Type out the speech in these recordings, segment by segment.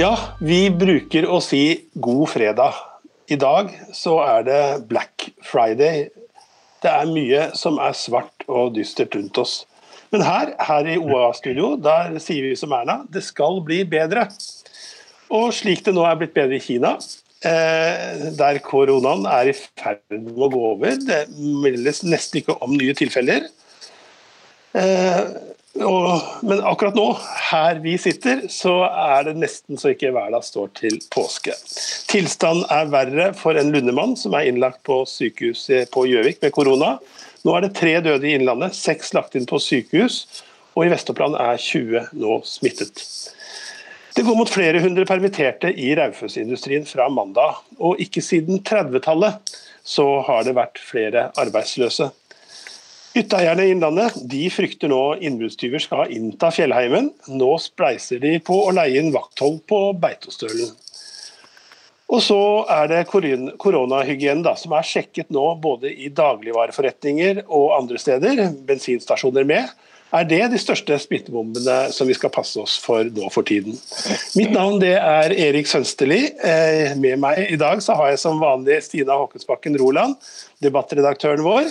Ja, vi bruker å si god fredag. I dag så er det Black Friday. Det er mye som er svart og dystert rundt oss. Men her, her i OA-studio der sier vi som Erna det skal bli bedre. Og slik det nå er blitt bedre i Kina, eh, der koronaen er i ferd med å gå over, det meldes nesten ikke om nye tilfeller. Eh, og, men akkurat nå, her vi sitter, så er det nesten så ikke hverdag står til påske. Tilstanden er verre for en lundemann som er innlagt på sykehuset på Gjøvik med korona. Nå er det tre døde i Innlandet, seks lagt inn på sykehus, og i Vestoppland er 20 nå smittet. Det går mot flere hundre permitterte i Raufoss-industrien fra mandag, og ikke siden 30-tallet så har det vært flere arbeidsløse. Hytteeierne i Innlandet de frykter nå innbruddstyver skal innta fjellheimen. Nå spleiser de på å leie inn vakthold på Beitostølen. Og så er det koronahygiene som er sjekket nå både i dagligvareforretninger og andre steder, bensinstasjoner med. Er det de største smittebombene som vi skal passe oss for nå for tiden? Mitt navn det er Erik Sønsterli. Eh, med meg i dag så har jeg som vanlig Stina Håkensbakken Roland, debattredaktøren vår.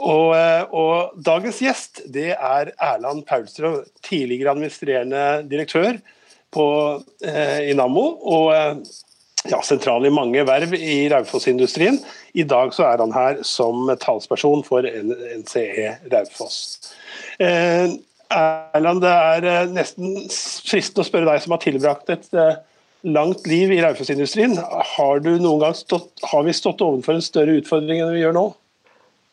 Og, eh, og, dagens gjest det er Erland Paulstrøm, tidligere administrerende direktør på, eh, i Nammo. Og eh, ja, sentral i mange verv i Raufoss-industrien. I dag så er han her som talsperson for NCE Raufoss. Eh, Erland, det er eh, nesten fristende å spørre deg som har tilbrakt et langt liv i Raufoss-industrien. Har, har vi stått overfor en større utfordring enn vi gjør nå?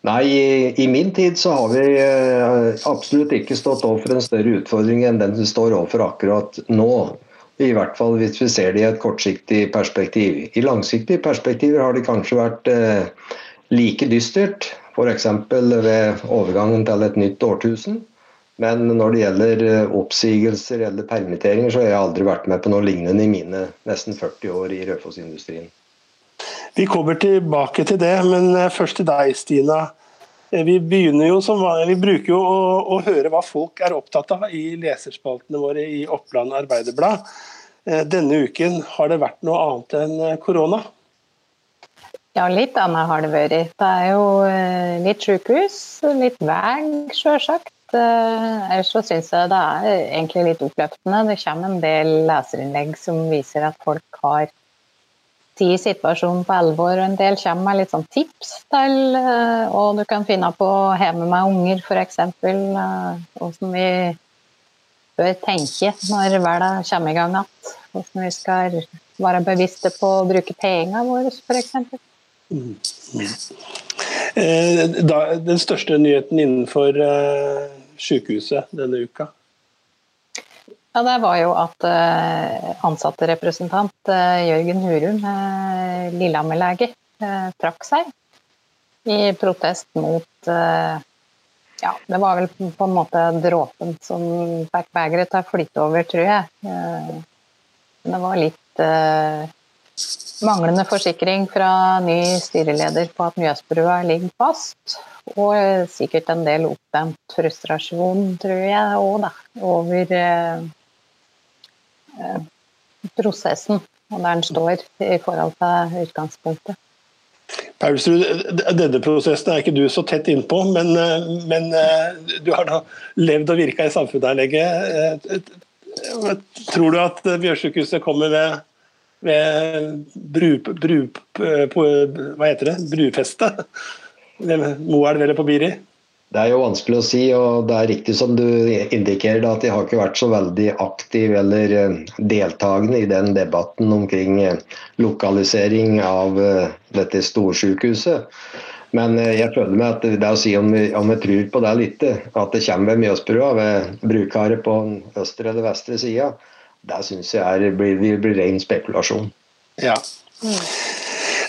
Nei, i, i, min tid så har vi eh, absolutt ikke stått overfor en større utfordring enn den vi står overfor akkurat nå. I hvert fall hvis vi ser det i et kortsiktig perspektiv. I langsiktige perspektiver har det kanskje vært eh, like dystert, f.eks. ved overgangen til et nytt årtusen. Men når det gjelder eh, oppsigelser eller permitteringer, så har jeg aldri vært med på noe lignende i mine nesten 40 år i Raufoss-industrien. Vi kommer tilbake til det, men eh, først til deg, Stina. Eh, vi, som, vi bruker jo å, å, høre hva folk er opptatt av i leserspaltene våre i Oppland Arbeiderblad. Eh, denne uken har det vært noe annet enn korona? Ja, litt annet har det vært. Det er jo litt sykehus, litt vei, sjølsagt. Ellers så syns jeg det er egentlig litt oppløftende. Det kommer en del leserinnlegg som viser at folk har i situasjonen på alvor. En del kommer med litt sånn tips til hva og du kan finne på hjemme med unger, f.eks. Eh, hvordan vi bør tenke når verden kommer i gang igjen. Hvordan vi skal være bevisste på å bruke pengene våre, f.eks. Mm. Eh, den største nyheten innenfor sykehuset denne uka? Ja, Det var jo at uh, ansatterepresentant uh, Jørgen Hurum, uh, Lillehammer-lege, trakk seg i protest mot Ja, det var vel på en måte dråpen som fikk begeret til å flyte over, tror jeg. Det var litt manglende forsikring fra ny styreleder på at Mjøsbrua ligger fast. Og sikkert en del oppdemt frustrasjon, tror jeg òg, da, over Eh, prosessen og der den står i forhold til utgangspunktet. Paulsrud, denne prosessen er ikke du så tett innpå, men, eh, men eh, du har da levd og virka i samfunnet her lenge. Tror du at Bjørnsykehuset kommer ved, ved bru, bru, på, hva heter det, brufeste? Moelv eller på Biri? Det er jo vanskelig å si, og det er riktig som du indikerer at de har ikke vært så veldig aktiv eller eh, deltakende i den debatten omkring eh, lokalisering av eh, dette storsykehuset. Men jeg føler meg at det er å si om vi, om vi tror på det litt, at det kommer ved Mjøsbrua, ved brukere på østre eller vestre sida, det syns jeg er, blir, blir ren spekulasjon. Ja. Mm.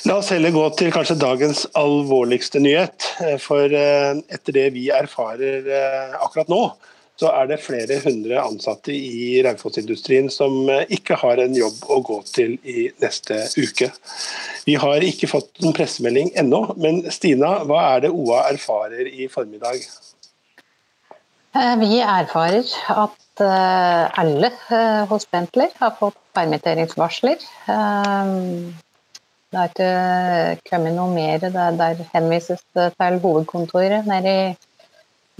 La oss heller gå til kanskje dagens alvorligste nyhet. Eh, for eh, etter det vi erfarer eh, akkurat nå, så er det flere hundre ansatte i Raufoss-industrien som ikke har en jobb å gå til i neste uke. Vi har ikke fått en pressemelding ennå, men Stina, hva er det OA erfarer i formiddag? Vi erfarer at alle hos Bentler har fått permitteringsvarsler. Det har ikke kommet noe mer. Der, der henvises det til hovedkontoret nede i,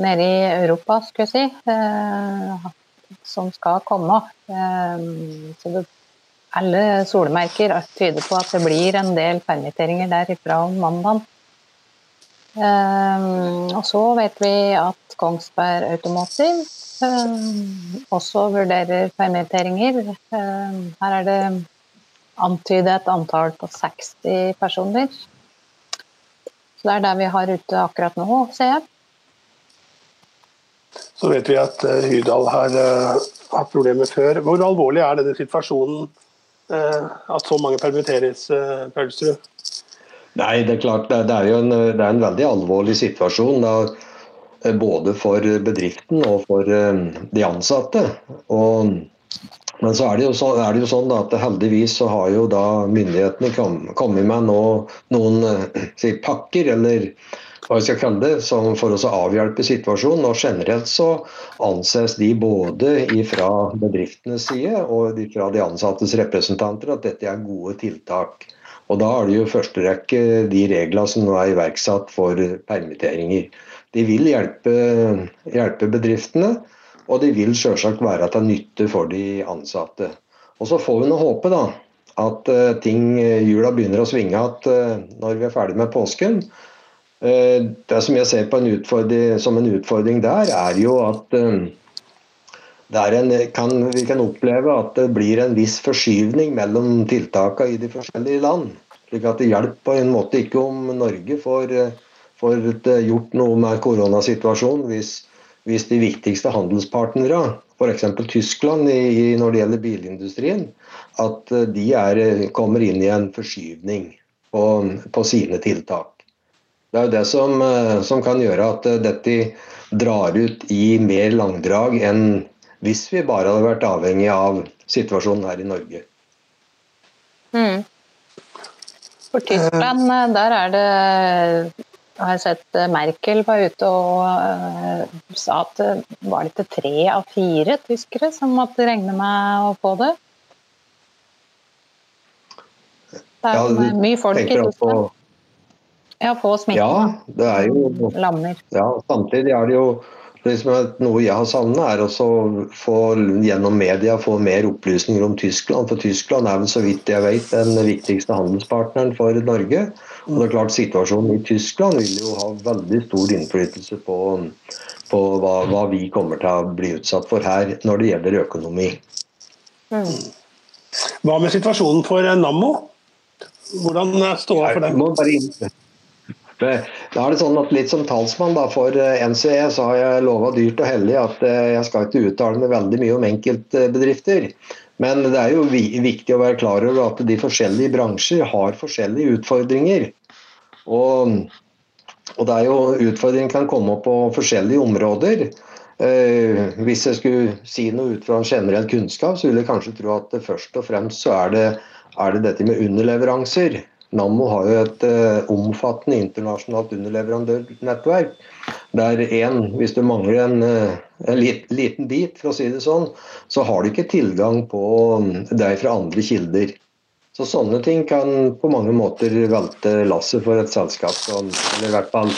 nede i Europa, skulle jeg si, eh, som skal komme. Eh, så det, alle solmerker tyder på at det blir en del permitteringer der fra mandag. Eh, og så vet vi at Kongsberg Automotive også vurderer permitteringer. her er det antyde et antall på 60 personer. Så det er der vi har ute akkurat nå, ser jeg. Så vet vi at uh, Hydal har uh, hatt problemer før. Hvor alvorlig er denne situasjonen uh, at så mange permitteres, uh, Pølsrud? Nei, det er klart det, det er jo en, det er en, veldig alvorlig situasjon. Da, både for bedriften og for de ansatte. Og men så er det så, er det jo sånn at heldigvis så har jo da myndighetene kom, kommet med nå, noen eh, si, pakker, eller hva vi skal kalle det, som for å avhjelpe situasjonen. Og generelt så anses de både fra bedriftenes side og fra de ansattes representanter at dette er gode tiltak. Og Da er det jo første rekke de reglene som nå er iverksatt for permitteringer. De vil hjelpe, hjelpe bedriftene. Og det vil selvsagt være til nytte for de ansatte. Og Så får vi nå håpe da, at uh, ting, eh, jula begynner å svinge igjen uh, når vi er ferdig med påsken. Det som jeg ser på en som en utfordring der, er jo at en, kan, vi kan oppleve at det blir en viss forskyvning mellom tiltakene i de forskjellige land. slik at Det hjelper på en måte ikke om Norge får, får gjort noe med koronasituasjonen hvis hvis de viktigste handelspartnere, f.eks. Tyskland når det gjelder bilindustrien, at eh, de er, eh, kommer inn i en forskyvning på, på, sine tiltak. Det er jo det som, eh, som, kan gjøre at dette drar ut i mer langdrag enn hvis vi bare hadde vært avhengig av situasjonen her i Norge. Mm. For Tyskland, der er det jeg har sett eh, Merkel var ute og uh, sa at det var det ikke tre av fire tyskere som måtte regne med å få det. Det er ja, mye folk i Tyskland. Ja, få smitten. Ja, det er jo Lammer. Ja, samtidig er det jo noe jeg har savnet, er å få gjennom media få mer opplysninger om Tyskland. For Tyskland er vel så vidt jeg vet den viktigste handelspartneren for Norge. Og det er klart Situasjonen i Tyskland vil jo ha veldig stor innflytelse på, på hva, hva, vi kommer til å bli utsatt for her når det gjelder økonomi. Hva med situasjonen for Nammo? Hvordan står det for dem? Da er det sånn at Litt som talsmann da, for eh, NCE så har jeg lova dyrt og hellig at eh, jeg skal ikke uttale meg veldig mye om enkeltbedrifter. Men det er jo viktig å være klar over at de forskjellige bransjer har forskjellige utfordringer. Og, og det er jo Utfordringen kan komme opp på forskjellige områder. Eh, hvis jeg skulle si noe ut fra en generell kunnskap, så ville jeg kanskje tro at først og fremst så er det, er det dette med underleveranser. Nammo har jo et uh, omfattende internasjonalt underleverandørnettverk. Der en, hvis du mangler en, uh, en lit, liten bit, for å si det sånn, så har du ikke tilgang på um, deg fra andre kilder. Så Sånne ting kan på mange måter velte lasset for et selskap som Eller i hvert fall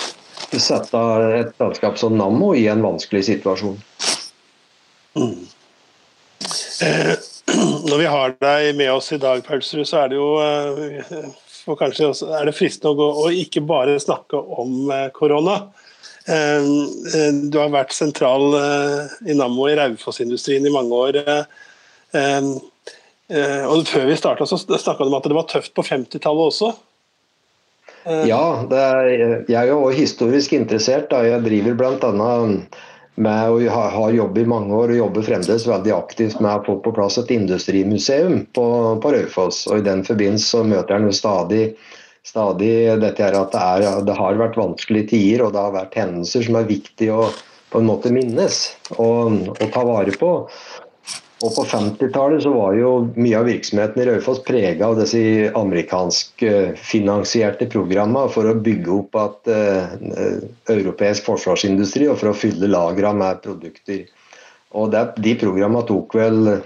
sette et selskap som Nammo i en vanskelig situasjon. Mm. Eh, når vi har deg med oss i dag, Pølsrud, så er det jo eh, for kanskje er det fristende å, gå, og ikke bare snakke om eh, korona. Eh, eh, du har vært sentral i Nammo i Raufoss-industrien i mange år. Og Før vi starta, snakka du om at det var tøft på 50-tallet også. Ja, er, jeg er jo historisk interessert. Da. Jeg driver bl.a med å ha, ha jobbet i mange år og jobber fremdeles veldig aktivt med å få på plass et industrimuseum på, på Raufoss. Og I den forbindelse møter jeg stadig, stadig dette her at det, er, det, har vært vanskelige tider og det har vært hendelser som er viktige å på en måte minnes og, og ta vare på. Og På 50-tallet så var jo mye av virksomheten i Raufoss prega av disse amerikanskfinansierte programmene for å bygge opp at uh, europeisk forsvarsindustri og for å fylle lagrene med produkter. Og det, de programmene tok vel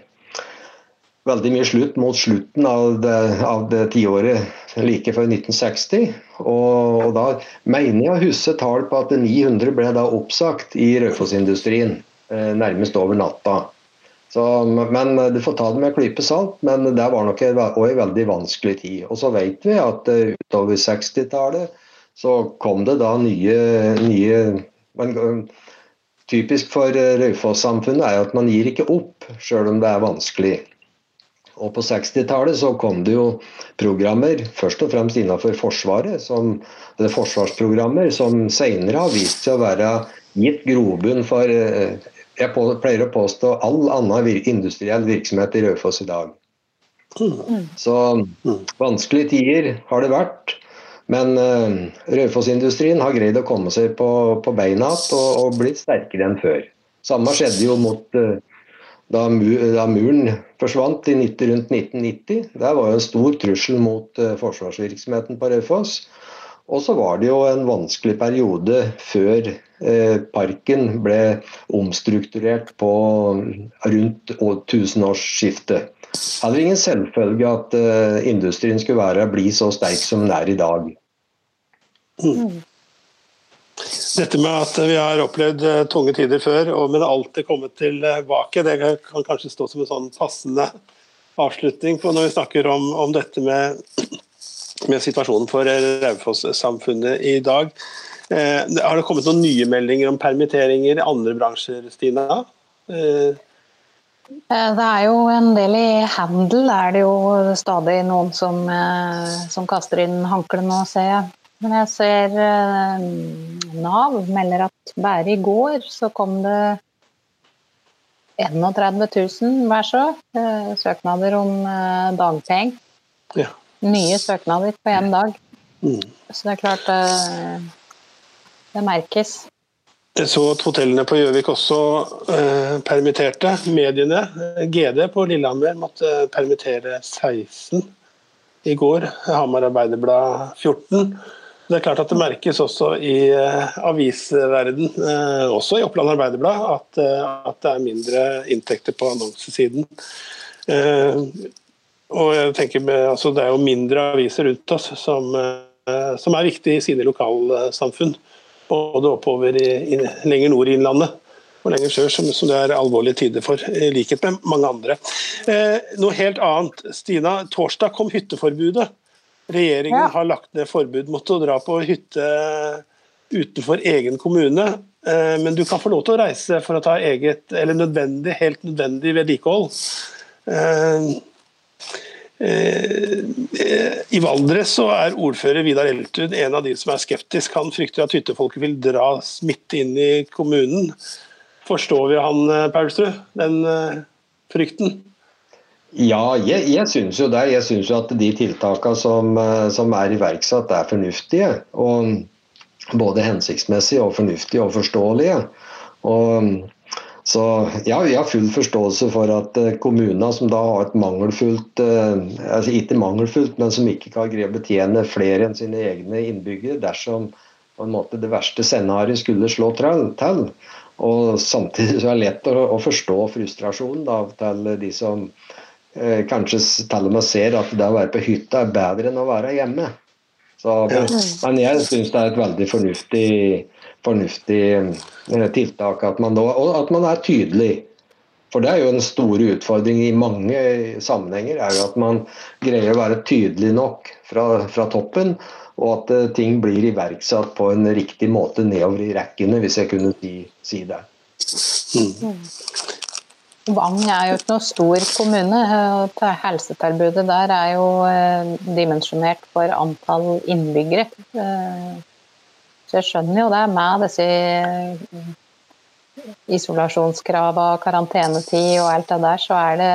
veldig mye slutt mot slutten av det, av det tiåret like før 1960. Og, og, da mener jeg å huske tall på at 900 ble da oppsagt i Raufoss-industrien eh, nærmest over natta. Så, men Du får ta det med en klype salt, men det var nok en, en veldig vanskelig tid. Og så vet vi at uh, utover 60-tallet så kom det da nye, nye men, Typisk for Raufoss-samfunnet er at man gir ikke opp, sjøl om det er vanskelig. Og På 60-tallet så kom det jo programmer, først og fremst innenfor Forsvaret, som, forsvarsprogrammer som senere har vist seg å være gitt grobunn for eh, jeg pleier å påstå all annen industriell virksomhet i Raufoss i dag. Så vanskelige tider har det vært. Men uh, Raufoss-industrien har greid å komme seg på, på beina igjen og, og, blitt sterkere enn før. Samme skjedde jo mot uh, da, da, muren forsvant i 90, rundt 1990. Der var jo en stor trussel mot uh, forsvarsvirksomheten på Raufoss. Og så var det jo en vanskelig periode før eh, parken ble omstrukturert på rundt tusenårsskiftet. Det var ingen selvfølge at eh, industrien skulle være, bli så sterk som den er i dag. Mm. Dette med at vi har opplevd eh, tunge tider før, og men alltid kommet tilbake, det kan kanskje stå som en sånn passende avslutning på når vi snakker om, om dette med, med, situasjonen for Raufoss-samfunnet i dag. Eh, har det kommet noen nye meldinger om permitteringer i andre bransjer, Stina? Eh. eh det er jo en del i handel, er det jo stadig noen som, som kaster inn håndklærne nå, ser jeg. Men jeg ser eh, Nav melder at bare i går så kom det 31 000 hver så eh, søknader om eh, dagpenger. Ja. Nye søknader på én dag. Mm. Så det er klart det merkes. Jeg så at hotellene på Gjøvik også eh, permitterte. Mediene, GD på Lillehammer, måtte permittere 16 i går. Hamar Arbeiderblad 14. Det er klart at det merkes også i eh, avisverden, eh, også i Oppland Arbeiderblad, at, at, det er mindre inntekter på annonsesiden. Og jeg tenker altså, Det er jo mindre aviser rundt oss som, som er viktige i sine lokalsamfunn. Både oppover i, i, lenger nord i Innlandet og lenger sør, som, som, det er alvorlige tider for, i likhet med mange andre. noe helt annet. Stina, torsdag kom hytteforbudet. Regjeringen ja. har lagt ned forbud mot å dra på hytte utenfor egen kommune. Eh, men du kan få lov til å reise for å ta eget, eller nødvendig, helt nødvendig vedlikehold. Eh, eh, I Valdres så er ordfører Vidar Eltud en av de som er skeptisk. Han frykter at hyttefolket vil dra smitte inn i kommunen. Forstår vi han, Paulsrud, den frykten? Ja, jeg, jeg syns jo det. Jeg syns jo at de tiltakene som, eh, som, er iverksatt, er fornuftige. Og både hensiktsmessige og fornuftige og forståelige. Og, så ja, vi har full forståelse for at eh, kommuner som da har et mangelfullt eh, altså Ikke mangelfullt, men som ikke kan greie å betjene flere enn sine egne innbyggere dersom på en måte det verste scenarioet skulle slå til. Og samtidig så er det lett å, å forstå frustrasjonen da, til de som Eh, kanskje til og med ser at det å være på hytta er bedre enn å være hjemme. Så, men jeg syns det er et veldig fornuftig, fornuftig eh, tiltak at man, da, og at man er tydelig. For det er jo en stor utfordring i mange sammenhenger, er jo at man greier å være tydelig nok fra, fra toppen, og at uh, ting blir iverksatt på en riktig måte nedover i rekkene, hvis jeg kunne si, si det. Mm. Vang er jo ikke noe stor kommune. Helsetilbudet der er jo eh, dimensjonert for antall innbyggere. Eh, så jeg skjønner jo det med disse eh, isolasjonskravene, karantenetid og alt det der, så er det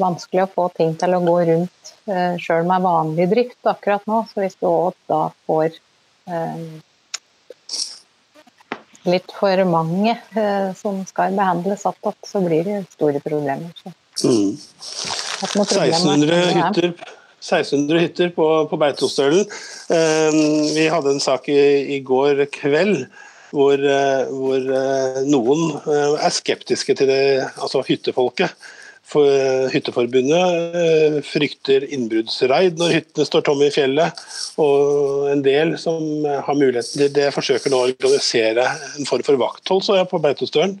vanskelig å få ting til å gå rundt sjøl med vanlig drift akkurat nå. Så hvis du òg da får litt for mange eh, som skal behandles attåt, så blir det store problemer. Mm. 1600 hytter, 1600 hytter på, på Beitostølen. Eh, vi hadde en sak i, i går kveld hvor, hvor noen er skeptiske til det, altså hyttefolket. For Hytteforbundet frykter innbruddsraid når hyttene står tomme i fjellet. Og en del som har muligheten til det, forsøker nå å organisere en form for vakthold så jeg på Beitostølen.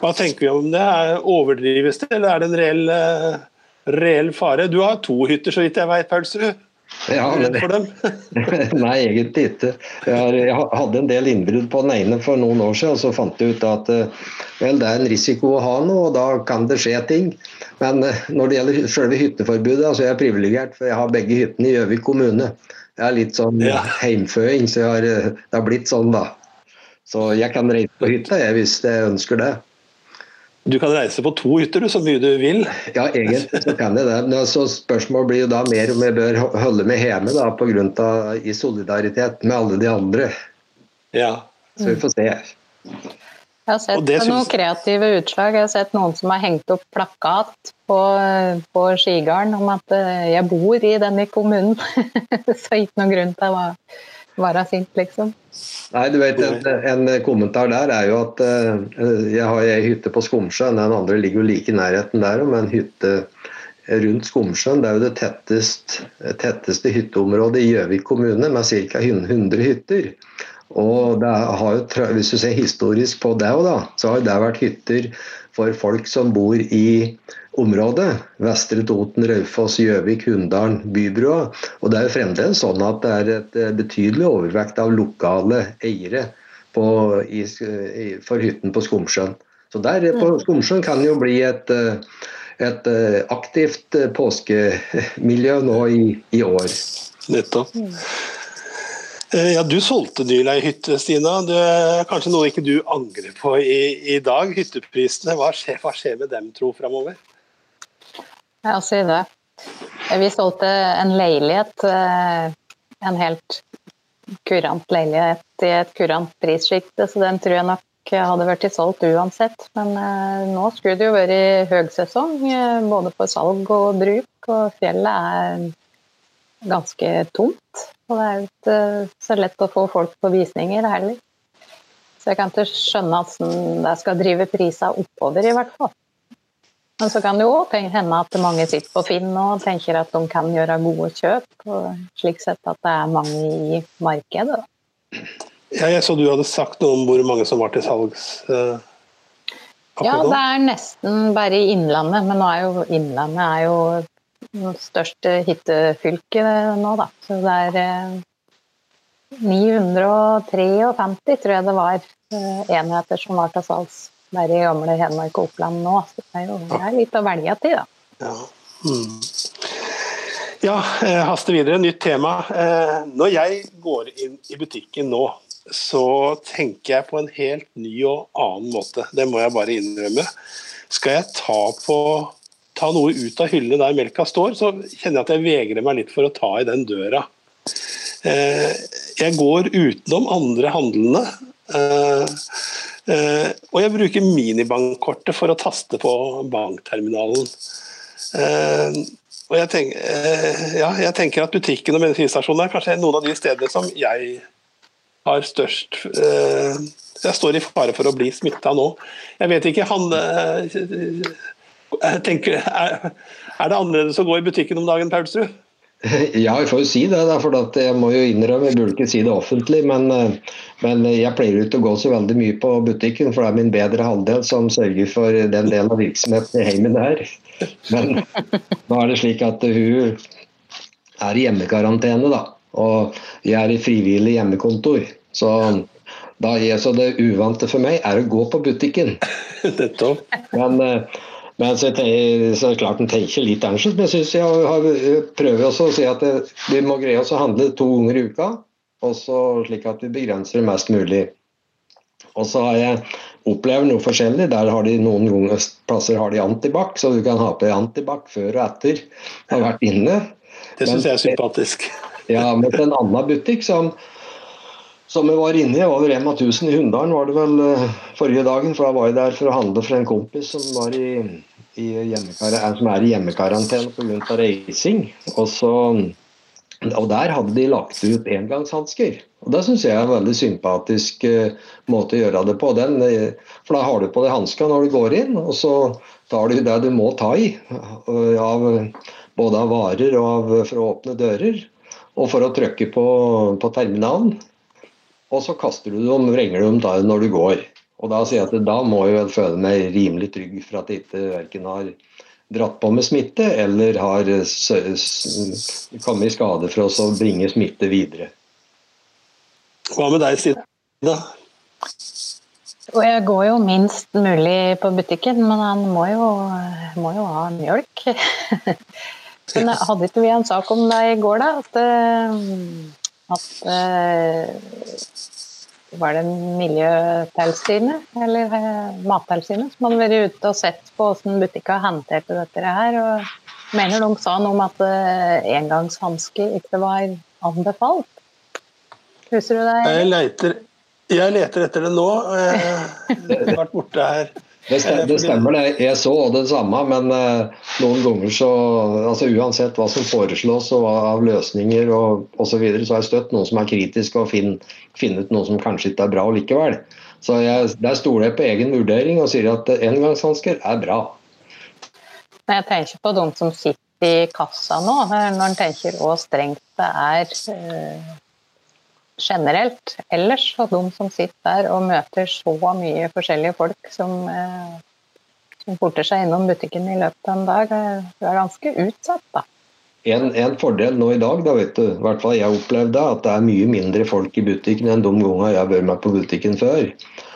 Hva tenker vi om det? Overdrives det, eller er det en reell, reell fare? Du har to hytter, så vidt jeg vet, Paulsrud? Ja, men, nei, egentlig ikke. Jeg, hadde en del innbrudd på den ene for noen år siden, og så fant jeg ut at eh, vel, det er en risiko å ha noe, og da kan det skje ting. Men eh, når det gjelder selve hytteforbudet, så altså jeg er privilegert, for jeg har begge hyttene i Gjøvik kommune. Jeg er litt sånn ja. heimføing, så har, eh, det har blitt sånn, da. Så jeg kan reise på hytta jeg, hvis jeg ønsker det. Du kan reise på to hytter så mye du vil. Ja, egentlig så kan jeg det. Men så Spørsmålet blir jo da mer om jeg bør holde meg hjemme da, på grunn av, i solidaritet med alle de andre. Ja. Så vi får se. Jeg har sett synes... noen kreative utslag. Jeg har sett noen som har hengt opp plakat på, på skigarden om at eh, 'jeg bor i denne kommunen'. så ikke noen grunn til å være sint, liksom. Nei, du vet, en, en, kommentar der er jo at uh, jeg har ei hytte på Skomsjøen. Den andre ligger jo like i nærheten der, men hytte rundt Skomsjøen det er jo det tettest, tetteste hytteområdet i Gjøvik kommune med ca. 100 hytter. Og jo, Hvis du ser historisk på det, da, så har det vært hytter for folk som bor i området. Vestre Toten, Raufoss, Gjøvik, Hunndalen, Bybrua. Og det er jo fremdeles sånn at det er et eh, betydelig overvekt av lokale eiere på, i, for hytten på Skomsjøen. Så der på mm. Skomsjøen kan jo bli et, eh, et eh, aktivt påskemiljø nå i, i år. Nettopp. Mm. Ja, Du solgte nylig ei hytte, Stina. Det er kanskje noe ikke du angrer på i, i dag? Hytteprisene, hva skjer, hva skjer med dem, tro, framover? Ja, si det. Vi solgte en leilighet, eh, en helt kurant leilighet i et kurant prissjikte, så den tror jeg nok hadde vært solgt uansett. Men eh, nå skulle det jo vært høgsesong, eh, både for salg og bruk, og fjellet er ganske tomt. Og det er jo ikke så lett å få folk på visninger heller. Så jeg kan ikke skjønne at det skal drive prisene oppover, i hvert fall. Men så kan det jo hende at mange sitter på Finn og tenker at de kan gjøre gode kjøp, og slik sett at det er mange i markedet. Ja, jeg så du hadde sagt noe om hvor mange som var til salgs? Eh, ja, det er nesten bare i Innlandet, men nå er jo Innlandet er jo det største hyttefylket nå, da. Så det er eh, 953, tror jeg det var, eh, enheter som var til salgs bare i gamle Hedmark og Oppland nå. Så det er jo det er litt å velge til, da. Ja. Mm. ja, eh, haste videre. Nytt tema. Eh, når jeg går inn i butikken nå, så tenker jeg på en helt ny og annen måte. Det må jeg bare innrømme. Skal jeg ta, på, ta noe ut av hyllene der melka står, så kjenner jeg at jeg vegrer meg litt for å ta i den døra. Eh, jeg går utenom andre handlende. Uh, og jeg bruker minibankkortet for å taste på bankterminalen. Uh, og jeg, tenk, uh, ja, jeg, tenker at butikken og bensinstasjonen er kanskje noen av de stedene som jeg har størst Jeg står i fare for å bli smitta nå. Jeg vet ikke, han tenker, er, er, det annerledes å gå i butikken om dagen, Paulsrud? Ja, jeg får jo si det. for jeg må jo innrømme, jeg burde ikke si det offentlig, men, eh, men jeg pleier ikke å gå så veldig mye på butikken, for det er min bedre halvdel som sørger for den delen av virksomheten i heimen her. Men nå er det slik at hun er i hjemmekarantene, da. Og jeg er i frivillig hjemmekontor. Så, da, så det uvante for meg er å gå på butikken. Men eh, men så, så klart en tenker litt annerledes. Men jeg synes jeg har, prøver også å si at det, vi må greie oss å handle to ganger i uka. Også slik at vi begrenser det mest mulig. Og så har jeg opplevd noe forskjellig. Der har de Noen ganger plasser har de antibac, så du kan ha på antibac før og etter å ha vært inne. Det syns jeg er sympatisk. Ja, men en annen butikk som som jeg var inne i, over Rema 1000 i Hunndalen var det vel uh, forrige dagen. For da var jeg der for å handle for en kompis som var i som er i hjemmekarantene pga. reising. Og, så, og der hadde de lagt ut engangshansker. Og Det syns jeg er en veldig sympatisk uh, måte å gjøre det på. Den, uh, for Da har du på deg hanska når du går inn, og så tar du det du må ta i. Av, både av varer og av, for å åpne dører, og for å trykke på, på terminalen. Og så kaster du dem, vrenger du dem da når du går. Og Da sier jeg at da må jeg vel føle meg rimelig trygg for at jeg ikke verken har dratt på med smitte eller har kommet i skade for oss å bringe smitte videre. Hva med deg, Stina? Og jeg går jo minst mulig på butikken, men han må jo, må jo ha mjølk. men hadde ikke vi en sak om det i går, da? At, eh, at eh, var det Miljøtilsynet eller eh, Mattilsynet som hadde vært ute og sett på hvordan butikker håndterte dette her. og Mener de sa noe om at eh, engangshansker ikke var anbefalt. Husker du det? Jeg leter, jeg leter etter det nå. Jeg har vært borte her. Det, det stemmer, det. Jeg så det samme, men uh, noen ganger så altså Uansett hva som foreslås og av løsninger og osv., så, videre, så har jeg støtt noen som er kritiske og finner finn ut noe som kanskje ikke er bra likevel. Så jeg, Der stoler jeg på egen vurdering og sier at engangshansker er bra. Jeg tenker på de som sitter i kassa nå, når en tenker hvor strengt det er uh generelt ellers, og de som sitter der og møter så mye forskjellige folk som, eh, som porter seg innom butikken i løpet av en dag, eh, du er ganske utsatt, da. En, en, fordel nå i dag, da vet du, i hvert fall jeg opplevde, at det er mye mindre folk i butikken enn de gangene jeg har vært med på butikken før.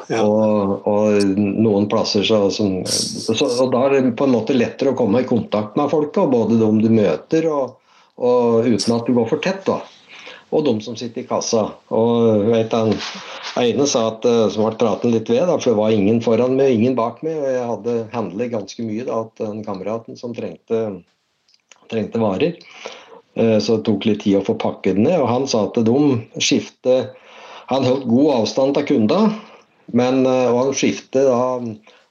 Ja. Og, og, noen plasser så, som, så, og Da er det på en måte lettere å komme i kontakt med folk, både de du møter, og, og uten at du går for tett. da og de som sitter i kassa. Og vet han, ene sa at, eh, som ble pratet litt ved, da, for det var ingen foran meg ingen bak meg. og Jeg hadde handlet ganske mye da, til den kameraten som trengte, trengte varer. Eh, så det tok litt tid å få pakket ned. og Han sa at de skifter Han holdt god avstand til kunder, men eh, og han skifter da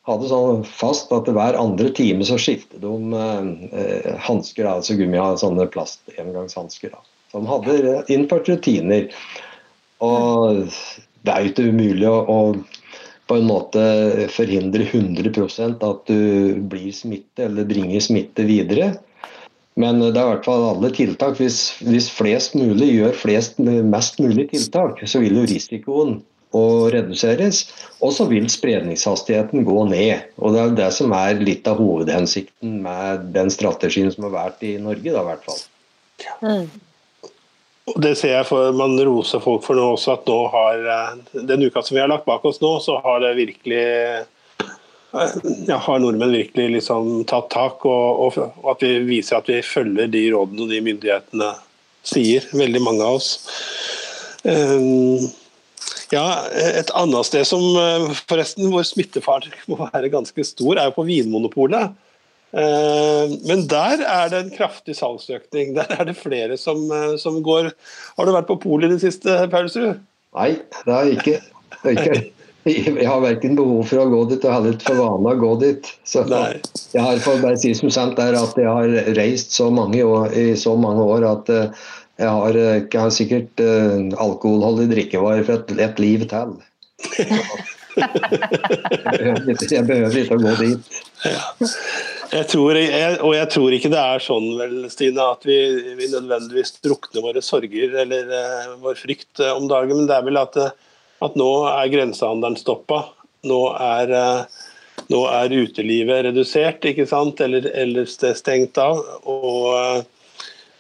hadde sånn fast at hver andre time så skiftet de eh, hansker, altså gummi, sånne plast-engangshansker. De hadde innført rutiner. Og det er jo ikke umulig å, på en måte forhindre 100% at du blir smitte eller bringer smitte videre. Men det er i hvert fall alle tiltak. Hvis, hvis flest mulig gjør flest, mest mulig tiltak, så vil jo risikoen reduseres. Og så vil spredningshastigheten gå ned. Og Det er det som er litt av hovedhensikten med den strategien som har vært i Norge, da, i hvert fall. Mm. Det ser jeg for man roser folk for nå også, at nå har eh, den uka som vi har lagt bak oss nå, så har det virkelig eh, ja, har nordmenn virkelig liksom tatt tak, og, og, og, at vi viser at vi følger de rådene og de myndighetene sier, veldig mange av oss. Um, ja, Et annet sted som forresten hvor smittefaren må være ganske stor, er jo på Vinmonopolet. Eh, men der er det en kraftig salgsøkning. Der er det flere som, eh, som går Har du vært på polet i det siste, Paulsrud? Nei, det har jeg ikke. ikke. Jeg har verken behov for å gå dit og heller ikke for vane å gå dit. Så jeg har for bare si som sant er at jeg har reist så mange år, i så mange år at eh, jeg har, jeg har sikkert uh, alkoholholdig drikkevarer for et, et liv til. jeg behøver ikke å gå dit. Ja. Jeg tror, jeg, og jeg tror ikke det er sånn vel, Stine, at vi, vi nødvendigvis drukner våre sorger eller uh, vår frykt uh, om dagen. Men det er vel at, uh, at nå er grensehandelen stoppa. Nå er, nå er utelivet redusert, ikke sant? Eller, eller stengt av. Og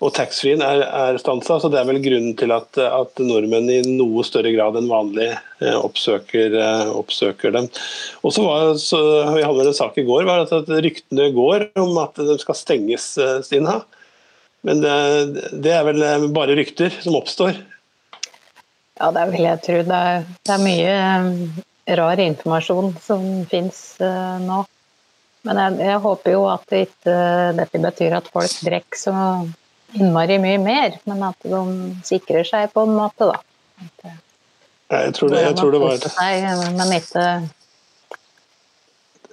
og taxfree-en er, er stansa, så det er vel grunnen til at, at, nordmenn i noe større grad enn vanlig eh, oppsøker, eh, oppsøker dem. Og så var, så, Vi hadde en sak i går var at, ryktene går om at de skal stenges, eh, Stina. Men det, det, er vel bare rykter som oppstår? Ja, det vil jeg tro. Det er, det er mye rar informasjon som finnes nå. Men jeg, jeg, håper jo at det ikke dette betyr at folk drikker så innmari mye mer, men at de sikrer seg på en måte, da. Jeg tror det, jeg tror det var det.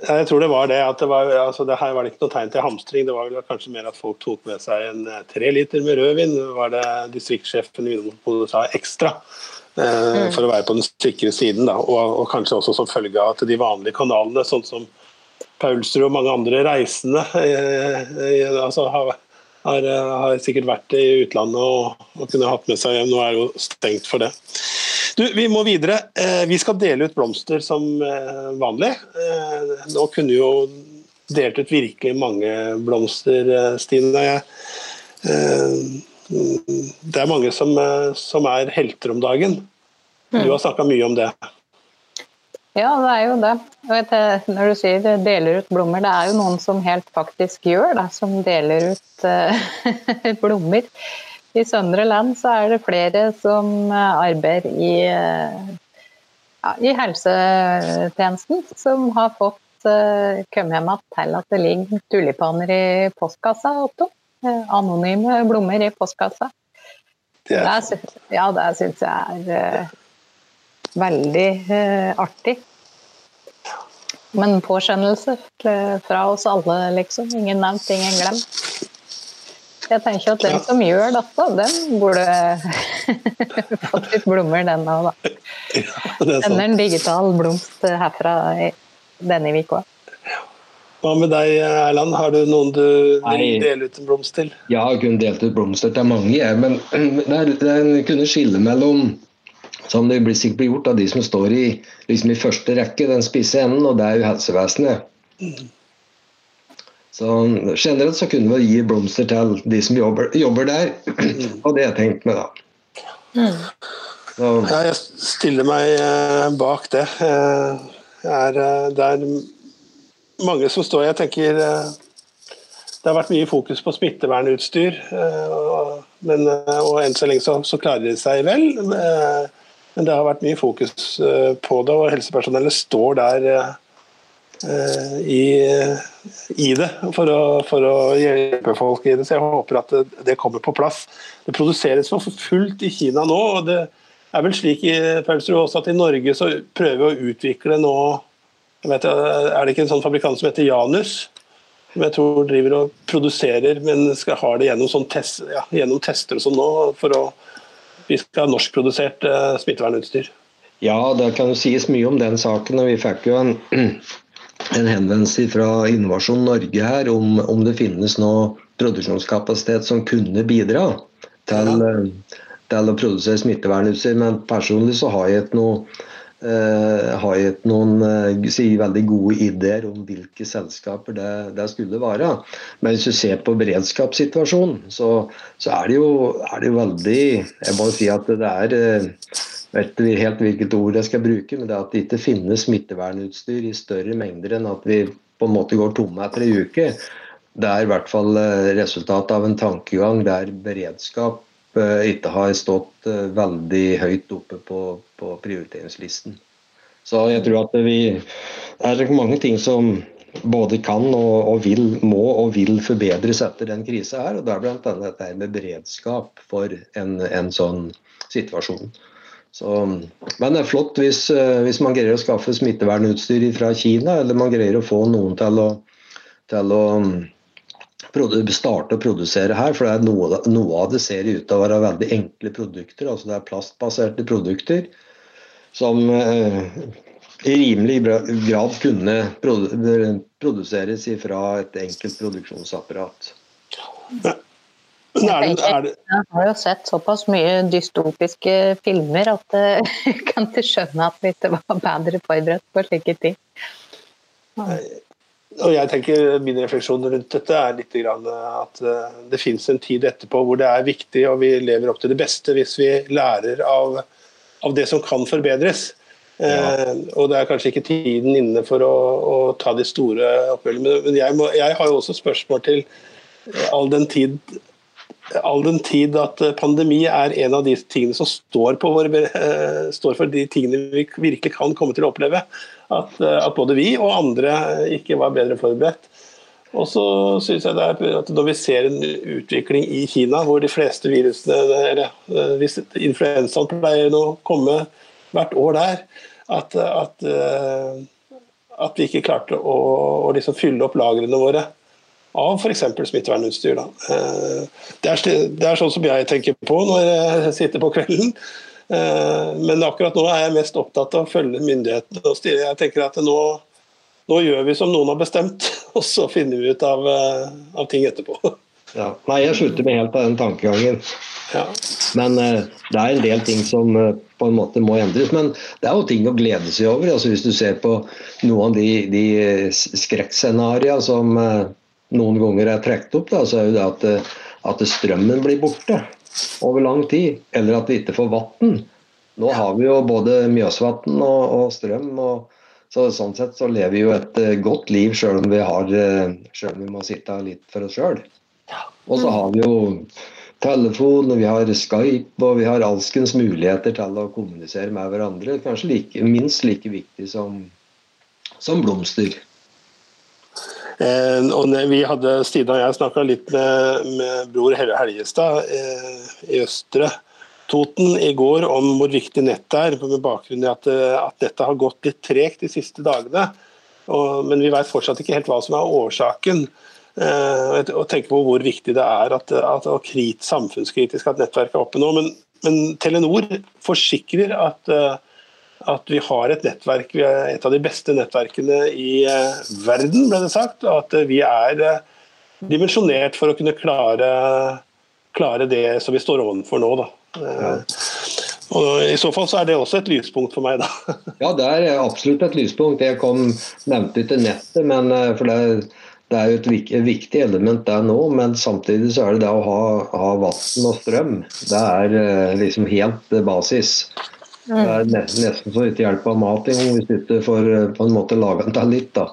Jeg tror det var det. at det, var, altså det her var det ikke noe tegn til hamstring. Det var vel kanskje mer at folk tok med seg en eh, tre liter med rødvin. var det distriktssjefen i Vinmonopolet sa ekstra. Eh, for å være på den sikre siden. Da. Og, og, kanskje også som følge av at de vanlige kanalene, sånn som Paulsrud og mange andre reisende, eh, eh, altså, har, har, har, sikkert vært i utlandet og, og, kunne hatt med seg hjem. Nå er det jo stengt for det. Du, vi må videre. Eh, vi skal dele ut blomster som eh, vanlig. Eh, nå kunne jo delt ut virkelig mange blomster, Stine. Jeg det er mange som, eh, som er helter om dagen. Du har mm. snakka mye om det. Ja, det er jo det. Vet, når du sier deler ut blomster, det er jo noen som helt faktisk gjør det, som deler ut uh, blomster. I Søndre Land så er det flere som arbeider i, ja, i helsetjenesten, som har fått uh, kommet hjem til at det ligger tulipaner i postkassa. Otto. Eh, anonyme blomster i postkassa. Det er... ja, det syns jeg er uh, veldig eh, artig. Men påskjønnelse fra oss alle, liksom. Ingen nevnt, ingen glemt. Jeg tenker at den ja. som gjør dette, den burde fått litt blomster, den òg, da. Ja, en digital blomst herfra denne uka. Hva med deg, Erland? Har du noen du vil dele ut en blomst til? Ja, jeg kunne delt ut blomster til mange, jeg. Men jeg kunne skille mellom som det blir sikkert gjort av de som står i, liksom i første rekke, den spisse enden, og det er jo helsevesenet. Mm. Så Generelt så kunne vi gi blomster til de som jobber, jobber der, mm. og det har jeg tenkt med, da. Mm. Så. Ja, jeg stiller meg eh, bak det. Eh, er, eh, det er mange som står Jeg tenker det har vært mye fokus på smittevernutstyr, eh, men, og enn så lenge så, så, klarer de seg vel. Men det har vært mye fokus på det, og helsepersonellet står der i, i det for å, for å, hjelpe folk i det. Så jeg håper at det, kommer på plass. Det produseres for fullt i Kina nå. og det er vel slik også at i Norge så prøver vi å utvikle nå vet, er det ikke en sånn fabrikant som heter Janus? Som jeg tror driver og produserer, men skal ha det gjennom, sånn test, ja, gjennom tester og sånn nå. for å Vi skal ha norskprodusert uh, smittevernutstyr. Ja, det kan jo sies mye om den saken. og Vi fikk jo en, en henvendelse fra Innovasjon Norge her om, om det finnes noe produksjonskapasitet som kunne bidra til, ja. Eh, til å produsere smittevernutstyr. Men personlig så har jeg ikke noe har gitt noen uh, si, veldig gode ideer om hvilke selskaper det, det, skulle være. Men hvis du ser på beredskapssituasjonen, så, så er, det jo, er, det jo, veldig Jeg må si at det er uh, vet helt hvilket ord jeg skal bruke, men det er at det ikke finnes smittevernutstyr i større mengder enn at vi på en måte går tomme etter ei uke. Det er i hvert fall resultatet av en tankegang der beredskap ikke har stått veldig høyt oppe på på prioriteringslisten. Så jeg tror at vi det er mange ting som både kan og, og, vil, må og vil forbedres etter den krisa her. og Det er bl.a. dette med beredskap for en, en sånn situasjon. Så, men det er flott hvis, hvis, man greier å skaffe smittevernutstyr fra Kina, eller man greier å få noen til å, til å starte å produsere her. For noe, noe, av det ser ut til å være veldig enkle produkter. altså Det er plastbaserte produkter som eh, i rimelig grad kunne produseres fra et enkelt produksjonsapparat. Jeg, jeg har jo sett såpass mye dystopiske filmer at jeg kan ikke skjønne at vi ikke var bedre forberedt på slike ting. Og jeg tenker Min refleksjon rundt dette er litt at eh, det finnes en tid etterpå hvor det er viktig og vi lever opp til det beste hvis vi lærer av av det som kan forbedres. Ja. Eh, og det er kanskje ikke tiden inne for å, å ta de store oppgjørene. Men jeg, må, jeg, har jo også spørsmål til all den tid all den tid at pandemi er en av de tingene som står, våre, uh, står for de tingene vi virkelig kan komme til å oppleve. At, uh, at, både vi og andre ikke var bedre forberedt. Og så synes jeg det er at Når vi ser en utvikling i Kina hvor de fleste virusene eller eh, hvis Influensaen pleier å komme hvert år der. At, at, eh, at vi ikke klarte å, å liksom fylle opp lagrene våre av f.eks. smittevernutstyr. Eh, det er, det er, sånn som jeg tenker på når jeg sitter på kvelden. Men akkurat nå er jeg mest opptatt av å følge myndighetene og styre. Jeg tenker at nå, nå, gjør vi som noen har bestemt, og så finner vi ut av, av ting etterpå. Ja. Nei, jeg slutter meg helt av den tankegangen. Ja. Men uh, det er en del ting som uh, på en måte må endres. Men det er jo ting å glede seg over. Altså, hvis du ser på noen av de, de skrekkscenarioene som uh, noen ganger er trukket opp, da, så er jo det at, at, strømmen blir borte over lang tid. Eller at vi ikke får vann. Nå har vi jo både Mjøsvatn og, og strøm. og så Sånn sett så lever vi jo et godt liv sjøl om, vi selv om vi må sitte litt for oss sjøl. Og så har vi jo telefon, og vi har Skype og vi har alskens muligheter til å kommunisere med hverandre. Kanskje like, minst like viktig som, som blomster. Eh, og vi hadde, Stina og jeg snakka litt med, med bror Helle Helgestad eh, i Østre Toten i går om hvor viktig nettet er, med bakgrunn i at, at nettet har gått litt tregt de siste dagene. Og, men vi vet fortsatt ikke helt hva som er årsaken. Eh, og tenke på hvor viktig det er at, at, at samfunnskritisk at nettverket er oppe nå. Men, men Telenor forsikrer at, eh, at, vi har et nettverk, vi er et av de beste nettverkene i eh, verden, ble det sagt. Og at vi er dimensjonert for å kunne klare, klare det som vi står overfor nå. Da. Ja. Og I så fall så er det også et lyspunkt for meg, da. ja, det er absolutt et lyspunkt. Jeg kom, nevnte ikke nettet, men for det det er jo et viktig element der nå, men samtidig så er det det å ha, ha vann og strøm. Det er eh, liksom helt basis. Det er nesten så ikke hjelper mat engang hvis du ikke får eh, på en måte laga den til litt. da.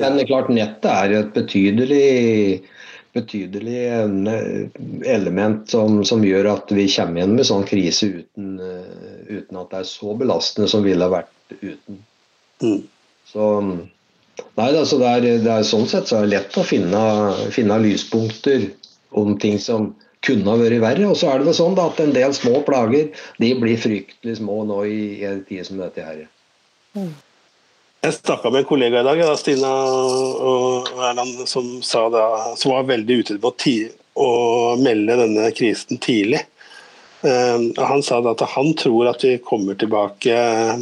Men det er klart nettet er jo et betydelig, betydelig eh, element som, som, gjør at vi kommer igjen med sånn krise uten, uten, at det er så belastende som ville vært uten. Mm. Så Nei, altså det, er, det er sånn sett så er det lett å finne, finne lyspunkter om ting som kunne ha vært verre. Og så er det vel sånn da, at en del små plager de blir fryktelig små nå i en tid som dette her. Jeg snakka med en kollega i dag, da, Stina og Erland, som, da, som var veldig ute på å melde denne krisen tidlig. Uh, han sa at han tror at vi kommer tilbake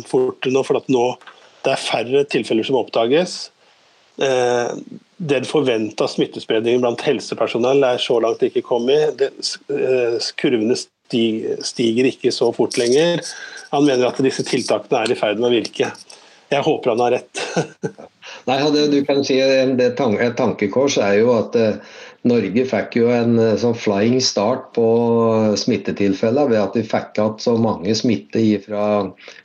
fort nå, for at nå det er færre tilfeller som oppdages. Eh, den forventa smittespredningen blant helsepersonell er så langt ikke kommet. Eh, kurvene stiger ikke så fort lenger. Han mener at disse tiltakene er i ferd med å virke. Jeg håper han har rett. Nei, du kan si det, Et tankekors er jo at eh, Norge fikk jo en sånn flying start på smittetilfeller ved at vi fikk igjen så mange smitte fra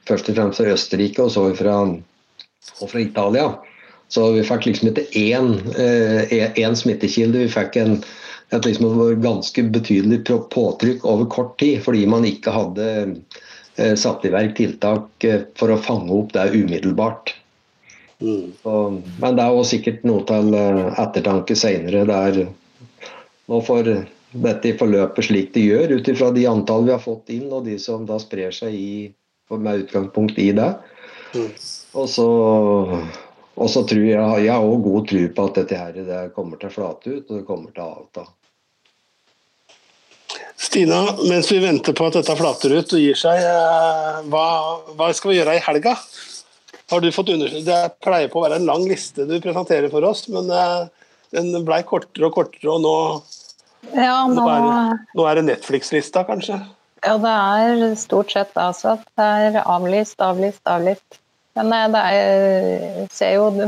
først og fremst fra Østerrike og så fra, og fra Italia. Så vi fikk liksom ikke én, én e, smittekilde. Vi fikk en, et liksom ganske betydelig påtrykk over kort tid, fordi man ikke hadde eh, satt i verk tiltak eh, for å fange opp det umiddelbart. Mm. Så, men det er også sikkert noe til eh, ettertanke seinere. Nå får dette forløpet slik det gjør, ut ifra de antall vi har fått inn, og de som da sprer seg i, med utgangspunkt i det. Mm. Og så og så tror jeg jeg har òg god tro på at dette her det kommer til å flate ut, og det kommer til å avta. Stina, mens vi venter på at dette flater ut og gir seg, eh, hva, hva skal vi gjøre i helga? Har du fått? Det pleier på å være en lang liste du presenterer for oss, men eh, den blei kortere og kortere, og nå, ja, nå... nå er det, nå er det Netflix-lista, kanskje? Ja, det er stort sett altså at det er avlyst, avlyst, avlyst. Men eh, det er, ser jo de,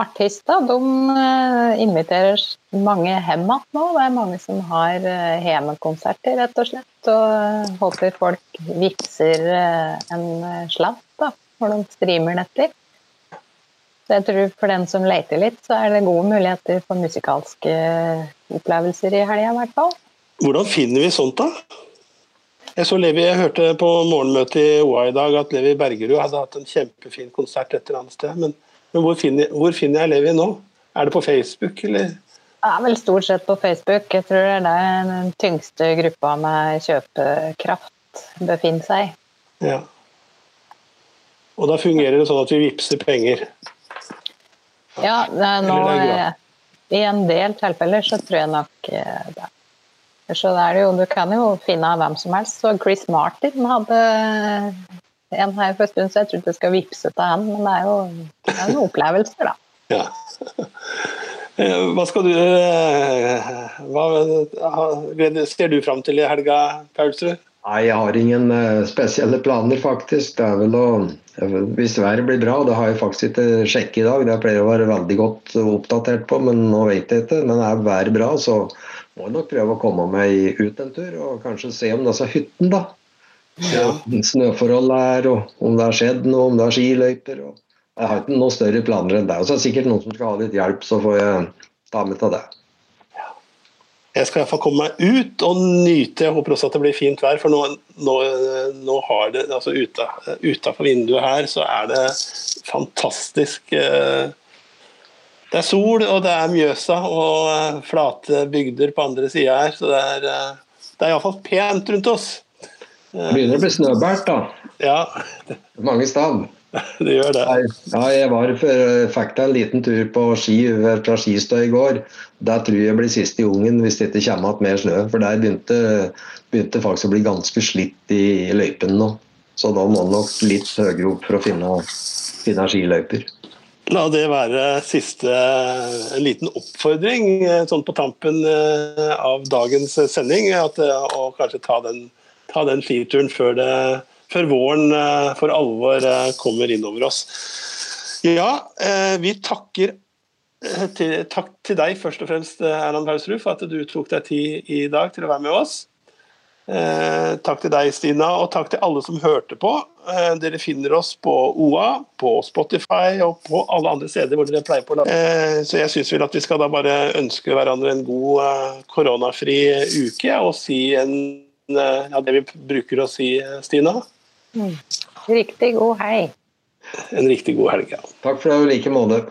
artister de eh, inviterer mange hjem igjen nå. Det er mange som har eh, hjemmekonserter, rett og slett. Og håper folk vippser en slant da, når de streamer netter. Så jeg tror for den som leter litt, så er det gode muligheter for musikalske opplevelser i helga, i hvert fall. Hvordan finner vi sånt, da? Jeg så Levi, jeg hørte på morgenmøtet i OA i dag at Levi Bergerud hadde hatt en kjempefin konsert et eller annet sted. Men, men hvor, finner, hvor, finner, jeg Levi nå? Er det på Facebook, eller? Er vel stort sett på Facebook. Jeg tror det er der den tyngste gruppa med kjøpekraft befinner seg. Ja. Og da fungerer det sånn at vi vippser penger? Ja, det er nå, I en del tilfeller så tror jeg nok eh, det. Så det er jo, du kan jo finne hvem som helst. Så Chris Martin hadde en her for en stund, så jeg trodde jeg skal vippse til han, men det er jo det er noen opplevelser, da. Ja. Hva skal du eh, Hva ser du fram til i helga, Paulsrud? Nei, jeg har ingen eh, spesielle planer, faktisk. Det er vel å Hvis været blir bra, det har jeg faktisk ikke sjekket i dag, det pleier jeg å være veldig godt oppdatert på, men nå vet jeg ikke. Men er været bra, så må nok prøve å komme meg ut en tur og kanskje se om disse hyttene, da. Ja. Snøforholdet er, og om det har skjedd noe, om det er skiløyper. og jeg har ikke noen større planer enn det. Og så er det sikkert noen som skal ha litt hjelp, så får jeg ta med til det. Jeg skal iallfall komme meg ut og nyte. Jeg håper også at det blir fint vær. For nå, nå, nå har det altså Utafor vinduet her så er det fantastisk eh, Det er sol, og det er Mjøsa og eh, flate bygder på andre sida her. Så det er, eh, det er iallfall pent rundt oss. Det begynner å bli snøbært, da. Ja. Mange steder. det gjør det. Ja, jeg var, fikk en liten tur på ski fra Skistø i går. Der tror jeg blir siste jungen hvis det ikke kommer igjen mer snø. For der begynte, begynte faktisk å bli ganske slitt i løypene nå. Så da må man nok litt høyere opp for å finne, finne skiløyper. La det være siste en liten oppfordring sånn på tampen eh, av dagens sending. At, å kanskje ta den, ta den skituren før det før våren eh, for alvor eh, kommer innover oss. Ja, eh, vi takker til, takk til deg først og fremst, Erland Pausrud, for at du tok deg tid i dag til å være med oss. Eh, takk til deg, Stina, og takk til alle som hørte på. Eh, dere finner oss på OA, på Spotify og på alle andre steder hvor dere pleier på. Eh, så jeg syns vel at vi skal da bare ønske hverandre en god koronafri uke og si en, ja, det vi bruker å si, Stina. Mm. Riktig god hei. En riktig god helg. Ja. Takk for det i like måte.